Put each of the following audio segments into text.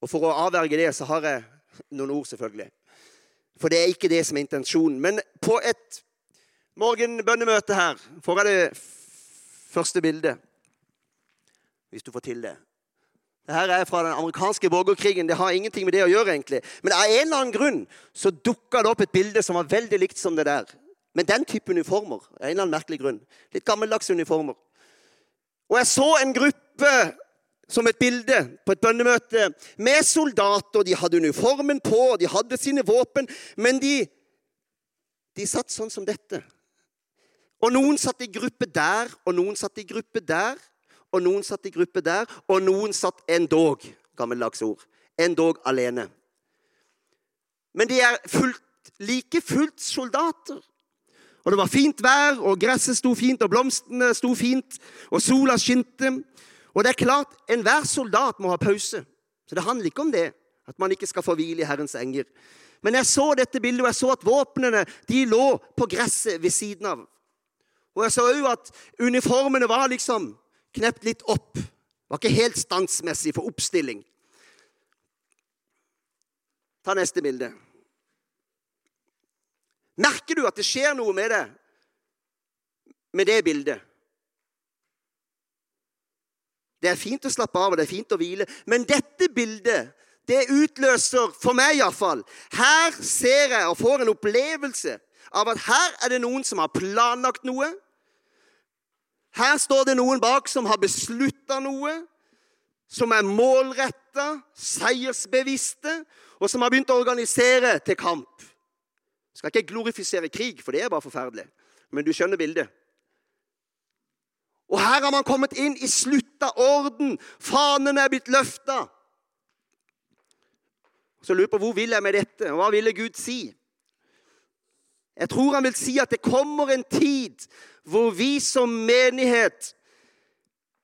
Og for å avverge det, så har jeg noen ord, selvfølgelig. For det er ikke det som er intensjonen. Men på et morgenbønnemøte her får jeg det første bildet. Hvis du får til det. Dette er fra den amerikanske borgerkrigen. Det har ingenting med det å gjøre. egentlig. Men av en eller annen grunn så dukka det opp et bilde som var veldig likt som det der. Men den type uniformer. av en eller annen merkelig grunn. Litt gammeldagse uniformer. Og jeg så en gruppe som et bilde på et bønnemøte med soldater. De hadde uniformen på, de hadde sine våpen, men de, de satt sånn som dette. Og noen satt i gruppe der, og noen satt i gruppe der, og noen satt i gruppe der, og noen satt endog, gammeldags ord, endog alene. Men de er fullt, like fullt soldater. Og det var fint vær, og gresset sto fint, og blomstene sto fint, og sola skinte. Og det er klart, enhver soldat må ha pause. Så det handler ikke om det, at man ikke skal få hvile i Herrens enger. Men jeg så dette bildet, og jeg så at våpnene de lå på gresset ved siden av. Og jeg så òg at uniformene var liksom knept litt opp. Det var ikke helt standsmessig for oppstilling. Ta neste bilde. Merker du at det skjer noe med det med det bildet? Det er fint å slappe av og det er fint å hvile, men dette bildet det utløser, for meg iallfall Her ser jeg og får en opplevelse av at her er det noen som har planlagt noe. Her står det noen bak som har beslutta noe, som er målretta, seiersbevisste, og som har begynt å organisere til kamp. Jeg skal ikke glorifisere krig, for det er bare forferdelig. Men du skjønner bildet. Og her har man kommet inn i slutta orden. Fanene er blitt løfta. Så lurer jeg på hvor vil jeg med dette, hva ville Gud si? Jeg tror han vil si at det kommer en tid hvor vi som menighet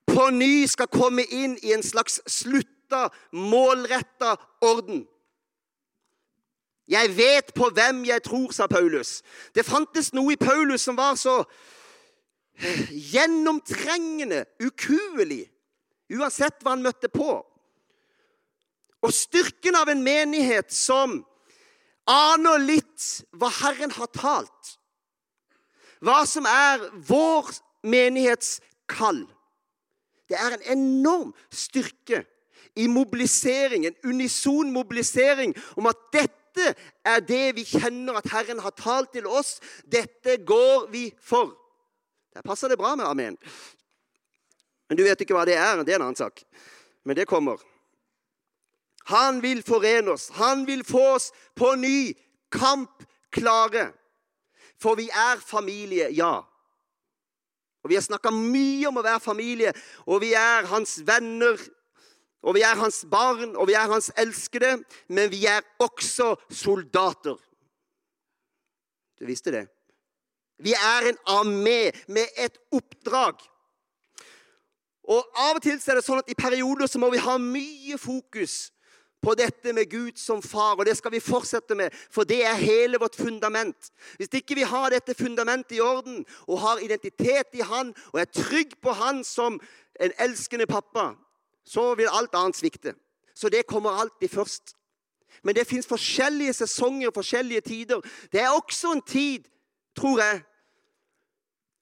på ny skal komme inn i en slags slutta, målretta orden. Jeg vet på hvem jeg tror, sa Paulus. Det fantes noe i Paulus som var så gjennomtrengende, ukuelig, uansett hva han møtte på. Og styrken av en menighet som aner litt hva Herren har talt, hva som er vår menighets kall. Det er en enorm styrke i mobilisering, en unison mobilisering om at dette er det vi kjenner at Herren har talt til oss. Dette går vi for. Passer det bra med amen. Men du vet ikke hva det er. Det er en annen sak. Men det kommer. Han vil forene oss. Han vil få oss på ny kampklare. For vi er familie, ja. Og Vi har snakka mye om å være familie, og vi er hans venner. Og vi er hans barn, og vi er hans elskede, men vi er også soldater. Du visste det? Vi er en armé med et oppdrag. Og Av og til er det sånn at i perioder så må vi ha mye fokus på dette med Gud som far, og det skal vi fortsette med, for det er hele vårt fundament. Hvis ikke vi har dette fundamentet i orden og har identitet i Han og er trygg på Han som en elskende pappa, så vil alt annet svikte. Så det kommer alltid først. Men det fins forskjellige sesonger, forskjellige tider. Det er også en tid tror jeg,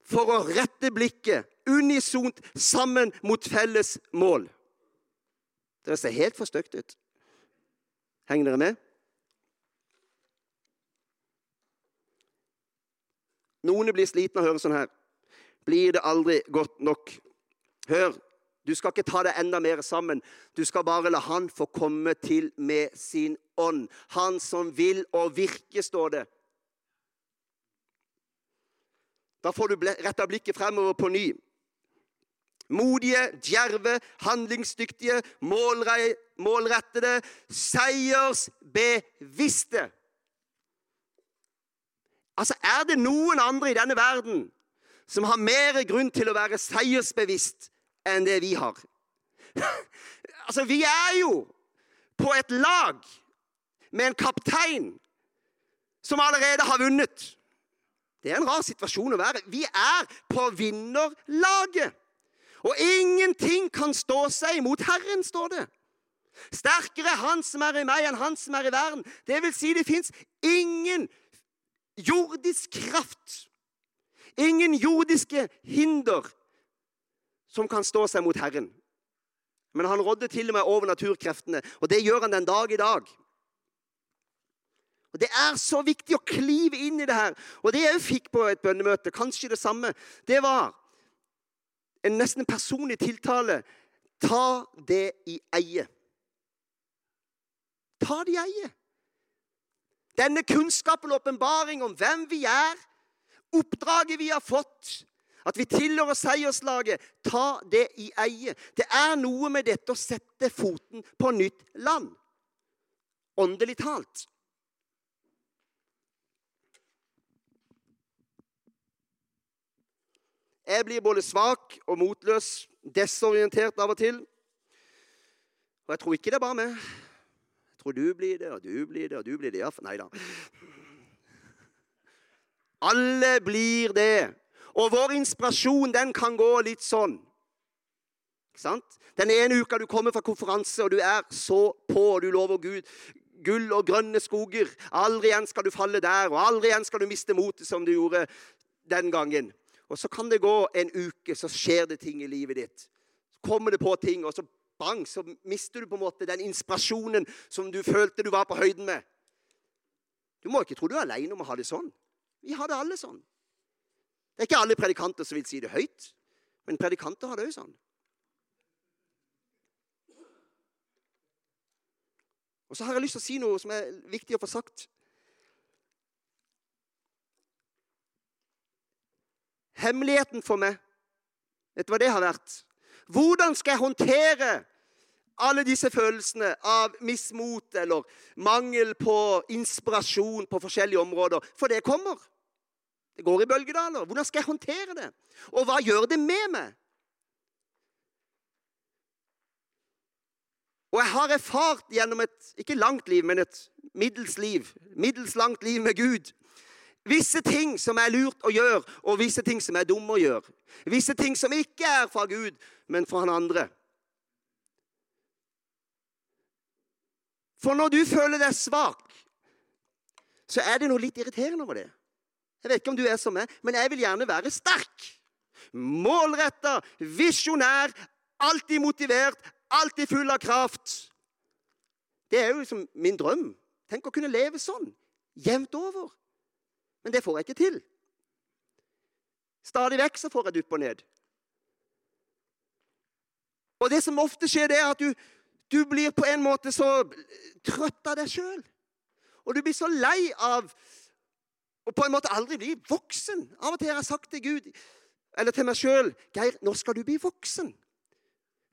for å rette blikket unisont sammen mot felles mål. Dere ser helt for stygt ut. Henger dere med? Noen blir slitne av å høre sånn her. Blir det aldri godt nok? Hør, du skal ikke ta det enda mer sammen. Du skal bare la Han få komme til med sin ånd. Han som vil og virke, står det. Da får du retta blikket fremover på ny. Modige, djerve, handlingsdyktige, målrettede, seiersbevisste. Altså, Er det noen andre i denne verden som har mer grunn til å være seiersbevisst enn det vi har? altså, Vi er jo på et lag med en kaptein som allerede har vunnet. Det er en rar situasjon å være. Vi er på vinnerlaget. Og ingenting kan stå seg mot Herren, står det. Sterkere er Han som er i meg, enn Han som er i verden. Det vil si, det fins ingen jordisk kraft, ingen jordiske hinder, som kan stå seg mot Herren. Men han rådde til og med over naturkreftene, og det gjør han den dag i dag. Og Det er så viktig å klive inn i det her. Og det jeg fikk på et bønnemøte, kanskje det samme, det var en nesten personlig tiltale. Ta det i eie. Ta det i eie. Denne kunnskapen og åpenbaring om hvem vi er, oppdraget vi har fått, at vi tilhører seierslaget, ta det i eie. Det er noe med dette å sette foten på nytt land. Åndelig talt. Jeg blir både svak og motløs, desorientert av og til. Og jeg tror ikke det er bare meg. Jeg tror du blir det, og du blir det, og du blir det. Ja, nei da. Alle blir det. Og vår inspirasjon den kan gå litt sånn. Ikke sant? Den ene uka du kommer fra konferanse, og du er så på, og du lover Gud gull og grønne skoger. Aldri igjen skal du falle der, og aldri igjen skal du miste motet som du gjorde den gangen. Og så kan det gå en uke, så skjer det ting i livet ditt. Så kommer det på ting, og så bang, så mister du på en måte den inspirasjonen som du følte du var på høyden med. Du må ikke tro du er aleine om å ha det sånn. Vi har det alle sånn. Det er ikke alle predikanter som vil si det høyt, men predikanter har det òg sånn. Og så har jeg lyst til å si noe som er viktig å få sagt. Hemmeligheten for meg Vet du hva det har vært? Hvordan skal jeg håndtere alle disse følelsene av mismot eller mangel på inspirasjon på forskjellige områder? For det kommer. Det går i bølgedaler. Hvordan skal jeg håndtere det? Og hva gjør det med meg? Og jeg har erfart gjennom et ikke langt liv, men et middels liv, middels langt liv med Gud Visse ting som er lurt å gjøre, og visse ting som er dumme å gjøre. Visse ting som ikke er fra Gud, men fra han andre. For når du føler deg svak, så er det noe litt irriterende over det. Jeg vet ikke om du er som meg, men jeg vil gjerne være sterk. Målretta, visjonær, alltid motivert, alltid full av kraft. Det er jo liksom min drøm. Tenk å kunne leve sånn. Jevnt over. Men det får jeg ikke til. Stadig vekk så får jeg det opp og ned. Og det som ofte skjer, det er at du, du blir på en måte så trøtt av deg sjøl. Og du blir så lei av og på en måte aldri bli voksen. Av og til har jeg sagt til Gud eller til meg sjøl Geir, nå skal du bli voksen.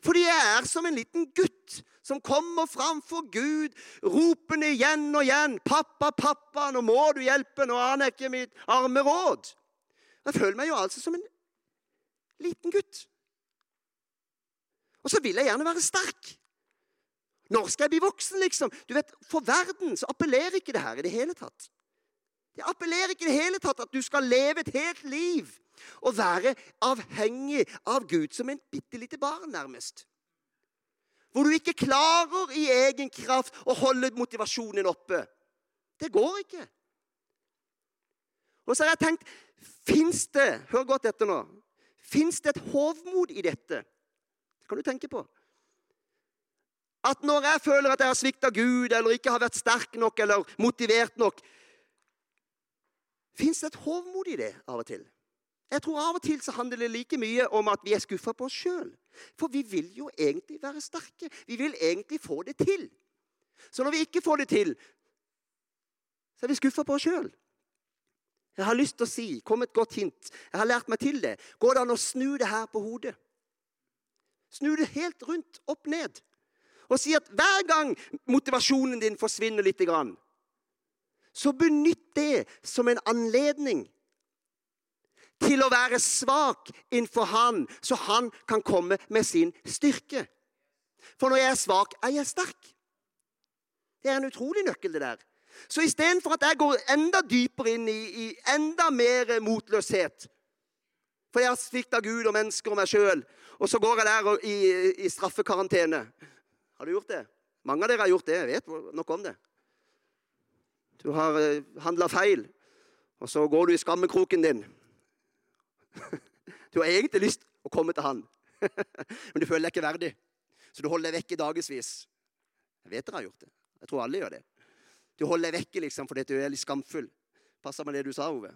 Fordi jeg er som en liten gutt som kommer framfor Gud, ropende igjen og igjen 'Pappa, pappa, nå må du hjelpe. Nå aner jeg ikke mitt arme råd.' Jeg føler meg jo altså som en liten gutt. Og så vil jeg gjerne være sterk. Når skal jeg bli voksen, liksom? Du vet, For verden så appellerer ikke det her i det hele tatt. Det appellerer ikke i det hele tatt at du skal leve et helt liv og være avhengig av Gud som en bitte lite barn, nærmest. Hvor du ikke klarer i egen kraft å holde motivasjonen oppe. Det går ikke. Og så har jeg tenkt Fins det hør godt etter nå, fins det et hovmod i dette? Det kan du tenke på. At når jeg føler at jeg har svikta Gud, eller ikke har vært sterk nok eller motivert nok, Fins det et hovmod i det av og til? Jeg tror Av og til så handler det like mye om at vi er skuffa på oss sjøl. For vi vil jo egentlig være sterke. Vi vil egentlig få det til. Så når vi ikke får det til, så er vi skuffa på oss sjøl. Jeg har lyst til å si, kom et godt hint, jeg har lært meg til det. Går det an å snu det her på hodet? Snu det helt rundt, opp ned. Og si at hver gang motivasjonen din forsvinner litt, så benytt det som en anledning til å være svak innenfor Han, så Han kan komme med sin styrke. For når jeg er svak, er jeg sterk. Det er en utrolig nøkkel, det der. Så istedenfor at jeg går enda dypere inn i, i enda mer motløshet For jeg har svikta Gud og mennesker og meg sjøl, og så går jeg der i, i straffekarantene. Har du gjort det? Mange av dere har gjort det. Jeg vet nok om det. Du har eh, handla feil, og så går du i skammekroken din. Du har egentlig lyst å komme til han, men du føler deg ikke verdig. Så du holder deg vekk i dagevis. Jeg vet dere har gjort det. Jeg tror alle gjør det. Du holder deg vekke liksom, fordi du er litt skamfull. Passer med det du sa, Ove.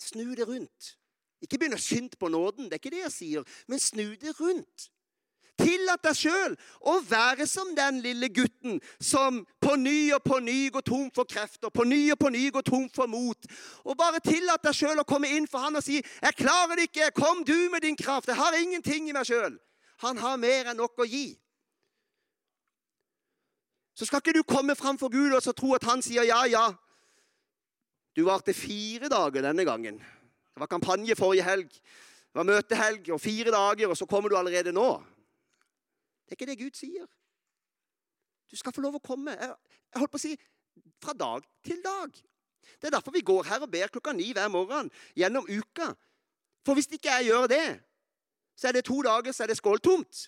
Snu det rundt. Ikke begynn å skynde på nåden, det er ikke det jeg sier, men snu det rundt. Tillat deg sjøl å være som den lille gutten som på ny og på ny går tom for krefter, på ny og på ny går tom for mot. Og bare tillat deg sjøl å komme inn for han og si 'Jeg klarer det ikke. Kom du med din kraft. Jeg har ingenting i meg sjøl.' Han har mer enn nok å gi. Så skal ikke du komme fram for Gud og så tro at han sier ja, ja. Du varte fire dager denne gangen. Det var kampanje forrige helg. Det var møtehelg og fire dager, og så kommer du allerede nå. Det er ikke det Gud sier. Du skal få lov å komme jeg, jeg holdt på å si, fra dag til dag. Det er derfor vi går her og ber klokka ni hver morgen gjennom uka. For hvis ikke jeg gjør det, så er det to dager så er det skåltomt.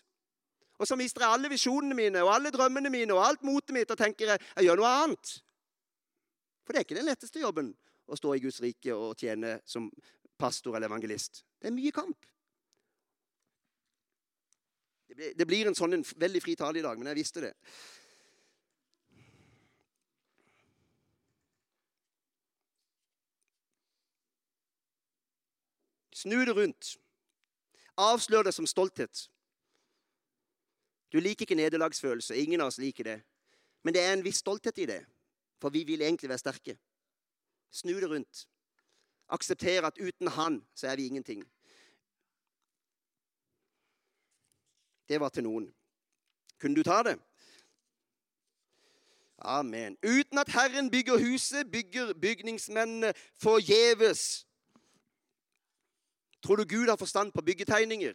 Og så mister jeg alle visjonene mine og alle drømmene mine og alt motet mitt og tenker jeg, jeg gjør noe annet. For det er ikke den letteste jobben å stå i Guds rike og tjene som pastor eller evangelist. Det er mye kamp. Det blir en sånn en veldig fri tale i dag, men jeg visste det. Snu det rundt. Avslør det som stolthet. Du liker ikke nederlagsfølelse. Ingen av oss liker det. Men det er en viss stolthet i det, for vi vil egentlig være sterke. Snu det rundt. Aksepter at uten Han så er vi ingenting. Det var til noen. Kunne du ta det? Amen. Uten at Herren bygger huset, bygger bygningsmennene forgjeves. Tror du Gud har forstand på byggetegninger?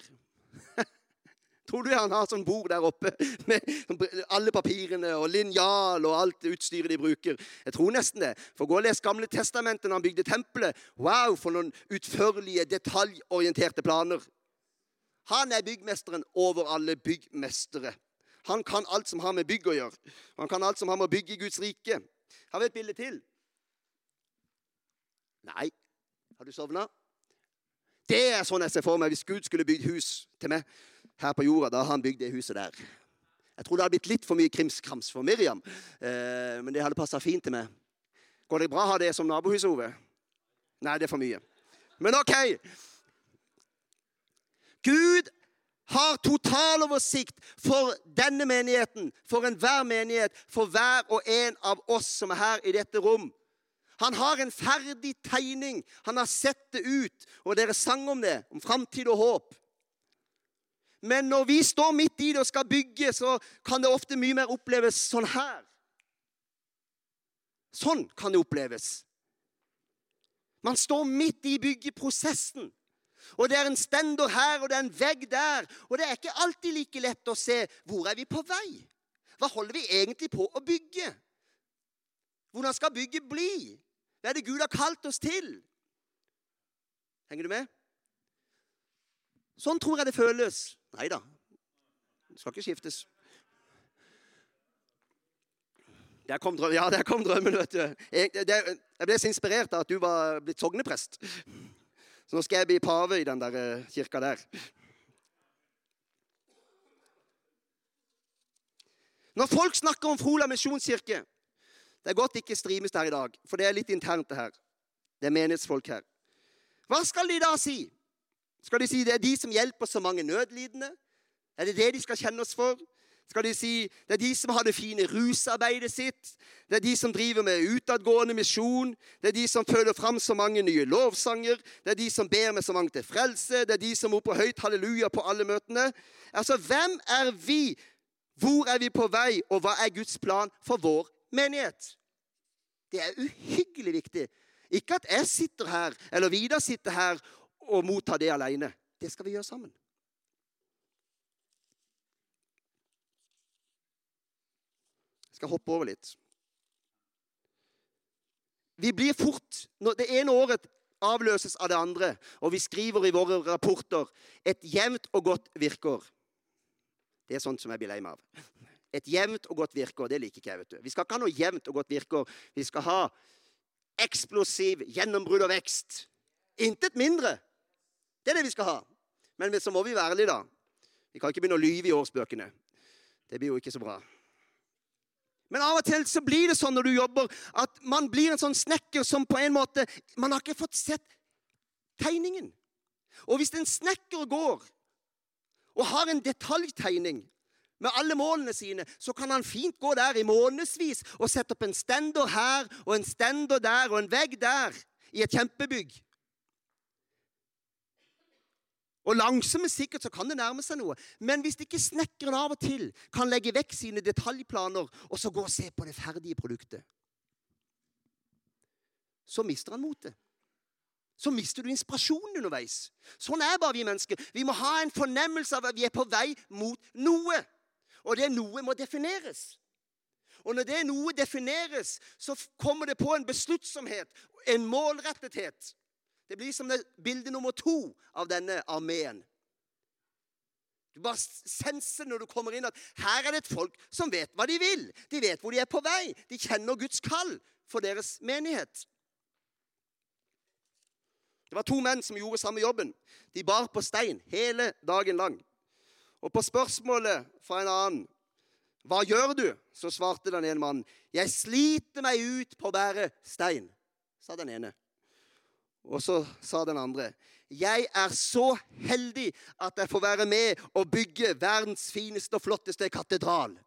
Tror du han har sånn bord der oppe med alle papirene og linjal og alt utstyret de bruker? Jeg tror nesten det. For gå og les Gamle testamentet når han bygde tempelet. Wow, for noen utførlige, detaljorienterte planer. Han er byggmesteren over alle byggmestere. Han kan alt som har med bygg å gjøre. Han kan alt som har med å bygge Guds rike. Har vi et bilde til? Nei. Har du sovna? Det er sånn jeg ser for meg hvis Gud skulle bygd hus til meg her på jorda. Da har han bygd det huset der. Jeg tror det hadde blitt litt for mye krimskrams for Miriam, eh, men det hadde passa fint til meg. Går det bra å ha det som nabohus, Ove? Nei, det er for mye. Men OK. Gud har totaloversikt for denne menigheten, for enhver menighet, for hver og en av oss som er her i dette rom. Han har en ferdig tegning. Han har sett det ut. Og dere sang om det, om framtid og håp. Men når vi står midt i det og skal bygge, så kan det ofte mye mer oppleves sånn her. Sånn kan det oppleves. Man står midt i byggeprosessen. Og det er en stender her, og det er en vegg der. Og det er ikke alltid like lett å se hvor er vi på vei. Hva holder vi egentlig på å bygge? Hvordan skal bygget bli? Hva er det Gud har kalt oss til? Henger du med? Sånn tror jeg det føles. Nei da, det skal ikke skiftes. Der kom drømmen, ja, der kom drømmen, vet du. Jeg, ble så inspirert av at du var blitt sogneprest. Så nå skal jeg bli pave i den der eh, kirka der. Når folk snakker om Frola misjonskirke Det er godt ikke strimes der i dag, for det er litt internt, det her. Det er menighetsfolk her. Hva skal de da si? Skal de si det er de som hjelper så mange nødlidende? Er det det de skal kjenne oss for? Skal de si det er de som har det fine rusarbeidet sitt. Det er de som driver med utadgående misjon. Det er de som føler fram så mange nye lovsanger. Det er de som ber med så mange til frelse. Det er de som roper høyt halleluja på alle møtene. Altså, hvem er vi? Hvor er vi på vei, og hva er Guds plan for vår menighet? Det er uhyggelig viktig. Ikke at jeg sitter her, eller Vidar sitter her og mottar det alene. Det skal vi gjøre sammen. Skal hoppe over litt. Vi blir fort Det ene året avløses av det andre, og vi skriver i våre rapporter et jevnt og godt virker. Det er sånt som jeg blir lei meg av. Et jevnt og godt virkeår, det liker ikke jeg. vet du. Vi skal ikke ha noe jevnt og godt virkeår. Vi skal ha eksplosiv gjennombrudd og vekst. Intet mindre. Det er det vi skal ha. Men så må vi være ærlige, da. Vi kan ikke begynne å lyve i årsbøkene. Det blir jo ikke så bra. Men av og til så blir det sånn når du jobber, at man blir en sånn snekker som på en måte Man har ikke fått sett tegningen. Og hvis en snekker går og har en detaljtegning med alle målene sine, så kan han fint gå der i månedsvis og sette opp en stender her og en stender der og en vegg der i et kjempebygg. Og langsomt, sikkert så kan det nærme seg noe. Men hvis ikke snekkeren av og til kan legge vekk sine detaljplaner og så gå og se på det ferdige produktet, så mister han motet. Så mister du inspirasjonen underveis. Sånn er bare vi mennesker. Vi må ha en fornemmelse av at vi er på vei mot noe. Og det noe må defineres. Og når det noe defineres, så kommer det på en besluttsomhet, en målrettethet. Det blir som bilde nummer to av denne armeen. Du bare senser når du kommer inn, at her er det et folk som vet hva de vil. De vet hvor de er på vei. De kjenner Guds kall for deres menighet. Det var to menn som gjorde samme jobben. De bar på stein hele dagen lang. Og på spørsmålet fra en annen hva gjør du? Så svarte den ene mannen. Jeg sliter meg ut på å bære stein, sa den ene. Og så sa den andre, 'Jeg er så heldig at jeg får være med og bygge verdens fineste og flotteste katedral.'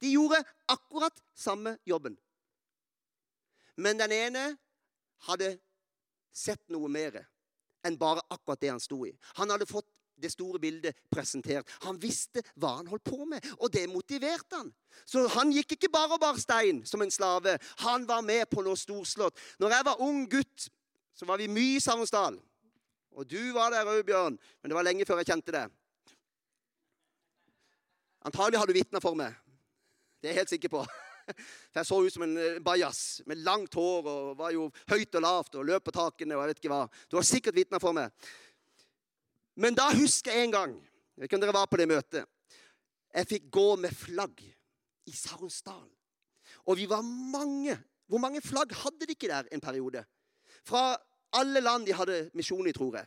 De gjorde akkurat samme jobben. Men den ene hadde sett noe mer enn bare akkurat det han sto i. Han hadde fått det store bildet presentert. Han visste hva han holdt på med, og det motiverte han. Så han gikk ikke bare og bar stein som en slave. Han var med på noe storslått. Når jeg var ung gutt så var vi mye i Savnsdal. Og du var der òg, Bjørn, men det var lenge før jeg kjente det. Antagelig har du vitna for meg. Det er jeg helt sikker på. For jeg så ut som en eh, bajas med langt hår og var jo høyt og lavt og løp på takene og jeg vet ikke hva. Du har sikkert vitna for meg. Men da husker jeg en gang Jeg vet ikke om dere var på det møtet. Jeg fikk gå med flagg i Saronsdal. Og vi var mange. Hvor mange flagg hadde de ikke der en periode? Fra alle land de hadde misjon i, tror jeg.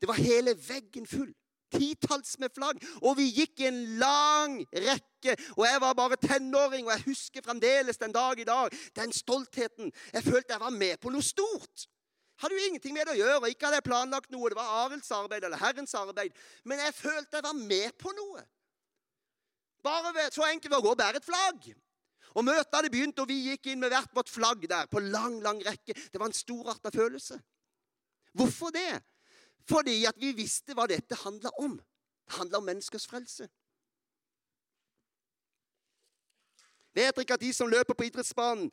Det var hele veggen full. Titalls med flagg. Og vi gikk i en lang rekke. Og jeg var bare tenåring, og jeg husker fremdeles den dag i dag den stoltheten. Jeg følte jeg var med på noe stort. Hadde jo ingenting med det å gjøre. Ikke hadde jeg planlagt noe. Det var Arilds arbeid eller Herrens arbeid. Men jeg følte jeg var med på noe. Bare så enkelt ved å gå og bære et flagg. Og Møtet hadde begynt, og vi gikk inn med hvert vårt flagg der på lang, lang rekke. Det var en storarta følelse. Hvorfor det? Fordi at vi visste hva dette handla om. Det handla om menneskers frelse. Vet dere at de som løper på idrettsbanen,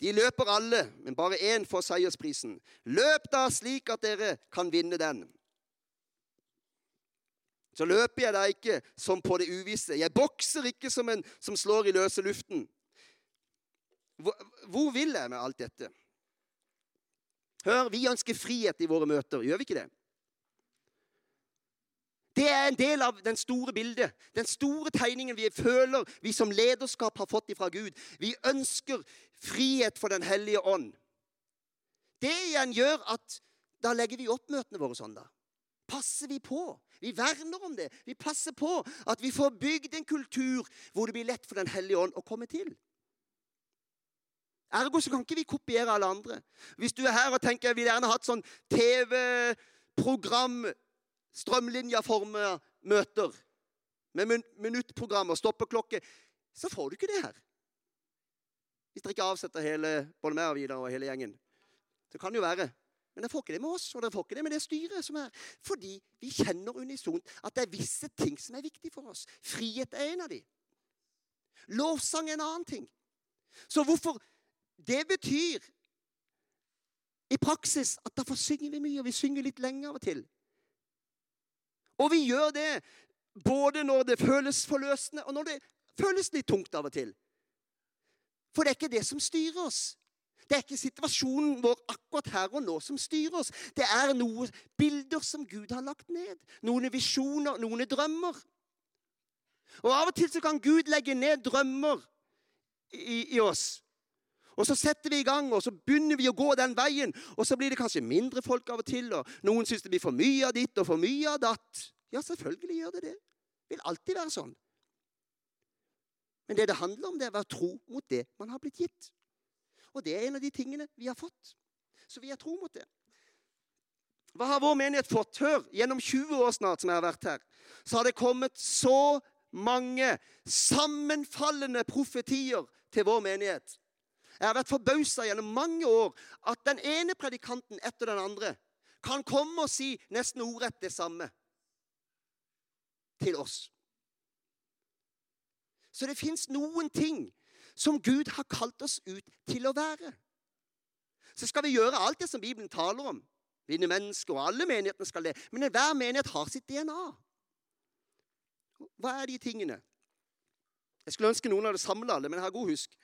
de løper alle, men bare én får seiersprisen. Løp da slik at dere kan vinne den. Så løper jeg da ikke som på det uvisse. Jeg bokser ikke som en som slår i løse luften. Hvor, vil jeg med alt dette? Hør, vi ønsker frihet i våre møter, gjør vi ikke det? Det er en del av den store bildet, den store tegningen vi føler vi som lederskap har fått ifra Gud. Vi ønsker frihet for Den hellige ånd. Det igjen gjør at da legger vi opp møtene våre sånn, da. Passer vi på? Vi verner om det. Vi passer på at vi får bygd en kultur hvor det blir lett for Den hellige ånd å komme til. Ergo så kan ikke vi kopiere alle andre. Hvis du er her og tenker jeg vil gjerne hatt sånn TV-program, strømlinjeformer møter, med minuttprogram og stoppeklokke, så får du ikke det her. Hvis dere ikke avsetter hele, både meg og Vidar og hele gjengen. Det kan jo være. Men dere får ikke det med oss, og dere får ikke det med det styret som er. Fordi vi kjenner unisont at det er visse ting som er viktige for oss. Frihet er en av de. Lovsang er en annen ting. Så hvorfor det betyr i praksis at derfor synger vi mye, og vi synger litt lenge av og til. Og vi gjør det både når det føles forløsende, og når det føles litt tungt av og til. For det er ikke det som styrer oss. Det er ikke situasjonen vår akkurat her og nå som styrer oss. Det er noen bilder som Gud har lagt ned. Noen visjoner, noen drømmer. Og Av og til så kan Gud legge ned drømmer i, i oss. Og så setter vi i gang, og så begynner vi å gå den veien. Og så blir det kanskje mindre folk av og til, og noen syns det blir for mye av ditt og for mye av datt. Ja, selvfølgelig gjør det det. Det vil alltid være sånn. Men det det handler om, det er å være tro mot det man har blitt gitt. Og det er en av de tingene vi har fått. Så vi er tro mot det. Hva har vår menighet fått? Hør, gjennom 20 år snart som jeg har vært her, så har det kommet så mange sammenfallende profetier til vår menighet. Jeg har vært forbausa gjennom mange år at den ene predikanten etter den andre kan komme og si nesten ordrett det samme til oss. Så det fins noen ting som Gud har kalt oss ut til å være. Så skal vi gjøre alt det som Bibelen taler om. Vinne mennesker, og alle menighetene skal det. Men hver menighet har sitt DNA. Hva er de tingene? Jeg skulle ønske noen hadde samla alle, men jeg har god husk.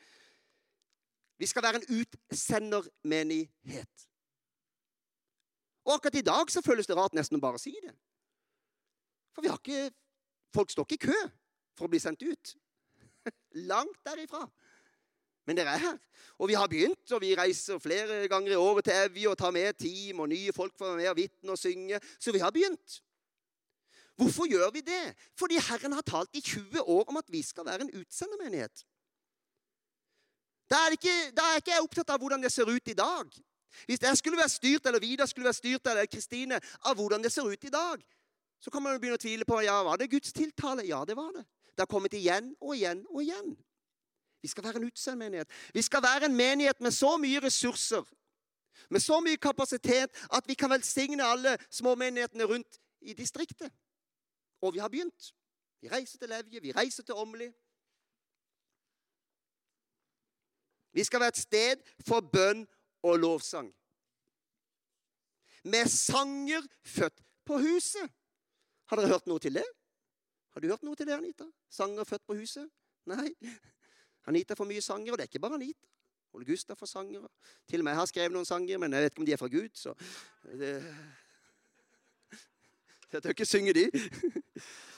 Vi skal være en utsendermenighet. Og akkurat i dag så føles det rart nesten å bare si det. For vi har ikke Folk står ikke i kø for å bli sendt ut. Langt derifra. Men dere er her. Og vi har begynt, og vi reiser flere ganger i året til Evje og tar med team, og nye folk for å være med og vitne og synge. Så vi har begynt. Hvorfor gjør vi det? Fordi Herren har talt i 20 år om at vi skal være en utsendermenighet. Da er, ikke, da er ikke jeg opptatt av hvordan det ser ut i dag. Hvis jeg skulle være styrt, eller Vidar skulle være styrt, eller Kristine, av hvordan det ser ut i dag, så kan man begynne å tvile på ja, var det Guds tiltale. Ja, det var det. Det har kommet igjen og igjen og igjen. Vi skal være en utsendt menighet. Vi skal være en menighet med så mye ressurser, med så mye kapasitet, at vi kan velsigne alle småmenighetene rundt i distriktet. Og vi har begynt. Vi reiser til Levje, vi reiser til Åmli. Vi skal være et sted for bønn og lovsang. Med sanger født på huset. Har dere hørt noe til det? Har du hørt noe til det, Anita? Sanger født på huset? Nei. Anita får mye sanger, og det er ikke bare Anita. Ole Gustav får sanger. Til og med jeg har skrevet noen sanger, men jeg vet ikke om de er fra Gud. så... Det... Jeg tør ikke synge de.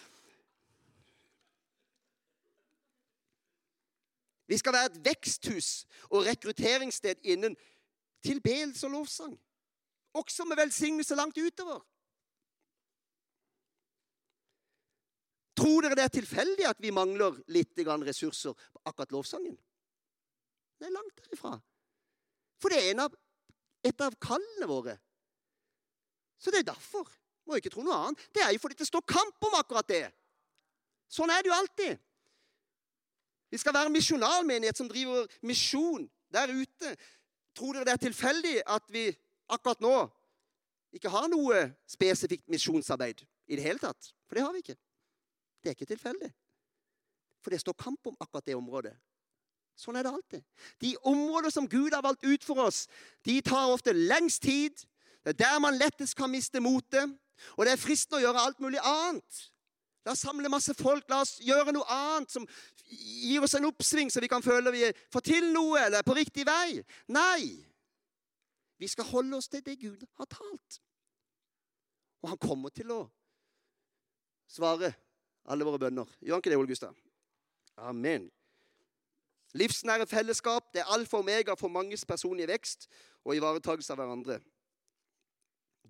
Vi skal være et veksthus og rekrutteringssted innen tilbedelse og lovsang. Også med velsignelse langt utover. Tror dere det er tilfeldig at vi mangler litt ressurser på akkurat lovsangen? Det er langt derifra. For det er av, et av kallene våre. Så det er derfor. Må ikke tro noe annet. Det er jo fordi det står kamp om akkurat det. Sånn er det jo alltid. Vi skal være en misjonalmenighet som driver misjon der ute. Tror dere det er tilfeldig at vi akkurat nå ikke har noe spesifikt misjonsarbeid i det hele tatt? For det har vi ikke. Det er ikke tilfeldig. For det står kamp om akkurat det området. Sånn er det alltid. De områder som Gud har valgt ut for oss, de tar ofte lengst tid. Det er der man lettest kan miste motet. Og det er fristende å gjøre alt mulig annet. La oss samle masse folk. La oss gjøre noe annet som gir oss en oppsving, så vi kan føle vi får til noe eller er på riktig vei. Nei. Vi skal holde oss til det Gud har talt. Og han kommer til å svare alle våre bønner. Gjør han ikke det, Ole Gustav? Amen. Livsnære fellesskap det er alfa og omega for manges personlige vekst og ivaretakelse av hverandre.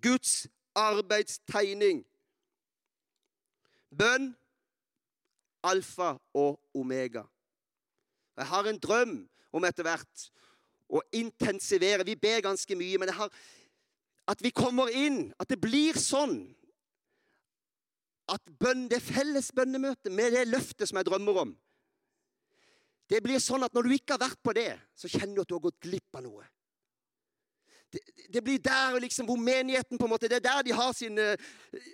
Guds arbeidstegning Bønn alfa og omega. Jeg har en drøm om etter hvert å intensivere. Vi ber ganske mye, men jeg har, at vi kommer inn, at det blir sånn at bønn, det felles bønnemøtet med det løftet som jeg drømmer om Det blir sånn at når du ikke har vært på det, så kjenner du at du har gått glipp av noe. Det, blir der liksom hvor menigheten på en måte, Det er der de har sin eh,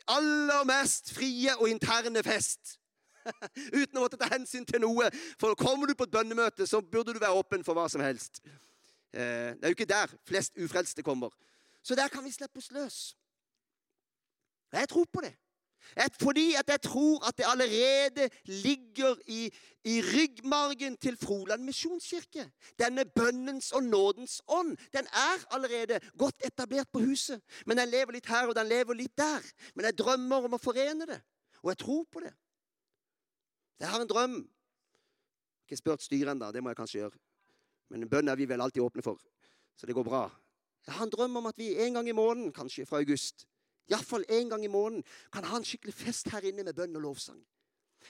aller mest frie og interne fest. Uten å måtte ta hensyn til noe. For kommer du på et bønnemøte, så burde du være åpen for hva som helst. Eh, det er jo ikke der flest ufrelste kommer. Så der kan vi slippe oss løs. Jeg tror på det. Fordi at jeg tror at det allerede ligger i, i ryggmargen til Froland misjonskirke. Denne bønnens og nådens ånd. Den er allerede godt etablert på huset. Men den lever litt her, og den lever litt der. Men jeg drømmer om å forene det. Og jeg tror på det. Jeg har en drøm. Ikke spurt styret ennå, det må jeg kanskje gjøre. Men bønn er vi vel alltid åpne for, så det går bra. Jeg har en drøm om at vi en gang i måneden, kanskje fra august, iallfall en gang i måneden, kan ha en skikkelig fest her inne med bønn og lovsang.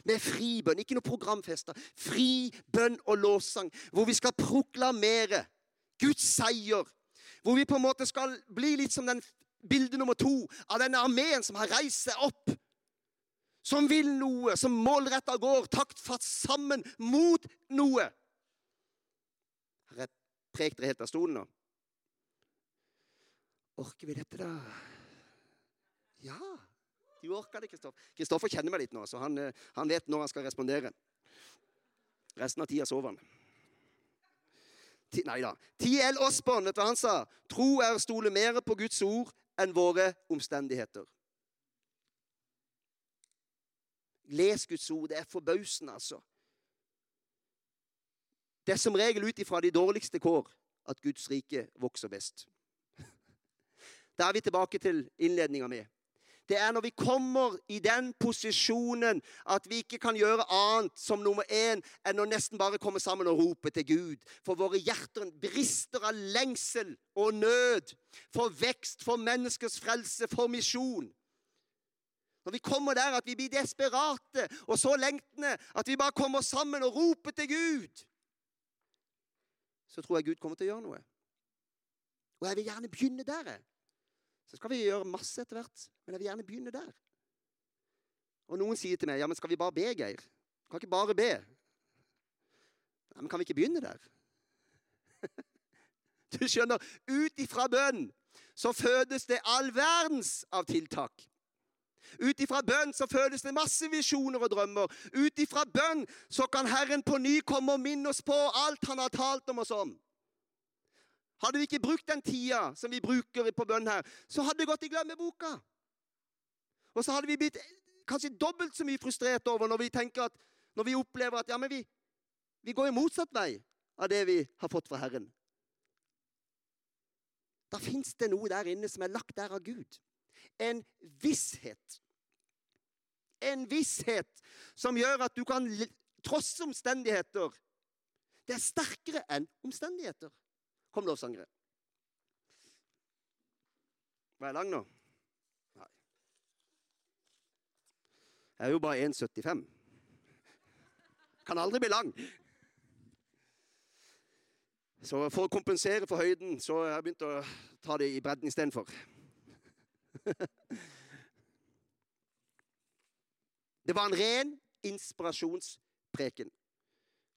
Med fri bønn, ikke noe programfester. Fri bønn og lovsang, hvor vi skal proklamere Guds seier. Hvor vi på en måte skal bli litt som den bilde nummer to av denne armeen som har reist seg opp. Som vil noe, som målretta går taktfatt sammen mot noe. Har jeg prekt dere helt av stolen nå? Orker vi dette, da? Ja. Du orker det, Kristoffer. Kristoffer kjenner meg litt nå, så han, eh, han, vet når han skal respondere. Resten av tida sover han. Nei da. T.L. Osborn, vet du hva han sa? Tro er å stole mer på Guds ord enn våre omstendigheter. Les Guds ord. Det er forbausende, altså. Det er som regel ut ifra de dårligste kår at Guds rike vokser best. Da er vi tilbake til innledninga mi. Det er når vi kommer i den posisjonen at vi ikke kan gjøre annet som nummer én enn å nesten bare komme sammen og rope til Gud. For våre hjerter brister av lengsel og nød, for vekst, for menneskers frelse, for misjon. Når vi kommer der at vi blir desperate og så lengtende at vi bare kommer sammen og roper til Gud, så tror jeg Gud kommer til å gjøre noe. Og jeg vil gjerne begynne der. jeg. Så skal vi gjøre masse etter hvert, men jeg vil gjerne begynne der. Og noen sier til meg ja, men skal vi bare be, Geir? Kan ikke bare be. Ja, men kan vi ikke begynne der? Du skjønner, ut ifra bønn så fødes det all verdens av tiltak. Ut ifra bønn så fødes det masse visjoner og drømmer. Ut ifra bønn så kan Herren på ny komme og minne oss på alt Han har talt om oss om. Hadde vi ikke brukt den tida som vi bruker på bønn her, så hadde det gått i glemmeboka. Og så hadde vi blitt kanskje dobbelt så mye frustrert over når vi tenker at, når vi opplever at ja, men vi, vi går i motsatt vei av det vi har fått fra Herren. Da fins det noe der inne som er lagt der av Gud. En visshet. En visshet som gjør at du kan trosse omstendigheter. Det er sterkere enn omstendigheter. Kom, lovsangere. Var jeg lang nå? Nei. Jeg er jo bare 1,75. Kan aldri bli lang. Så for å kompensere for høyden, så har jeg begynt å ta det i bredden istedenfor. Det var en ren inspirasjonspreken.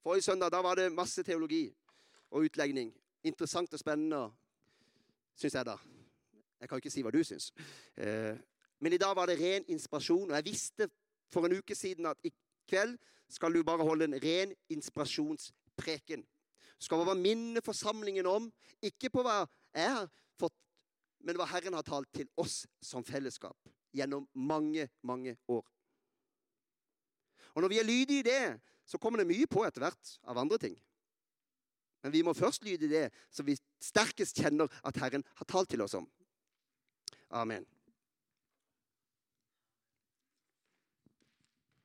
Forrige søndag da var det masse teologi og utlegning. Interessant og spennende, syns jeg, da. Jeg kan jo ikke si hva du syns. Eh, men i dag var det ren inspirasjon, og jeg visste for en uke siden at i kveld skal du bare holde en ren inspirasjonspreken. Du skal bare minne forsamlingen om, ikke på hva jeg har fått men hva Herren har talt til oss som fellesskap gjennom mange, mange år. Og når vi er lydige i det, så kommer det mye på etter hvert av andre ting. Men vi må først lyde det som vi sterkest kjenner at Herren har talt til oss om. Amen.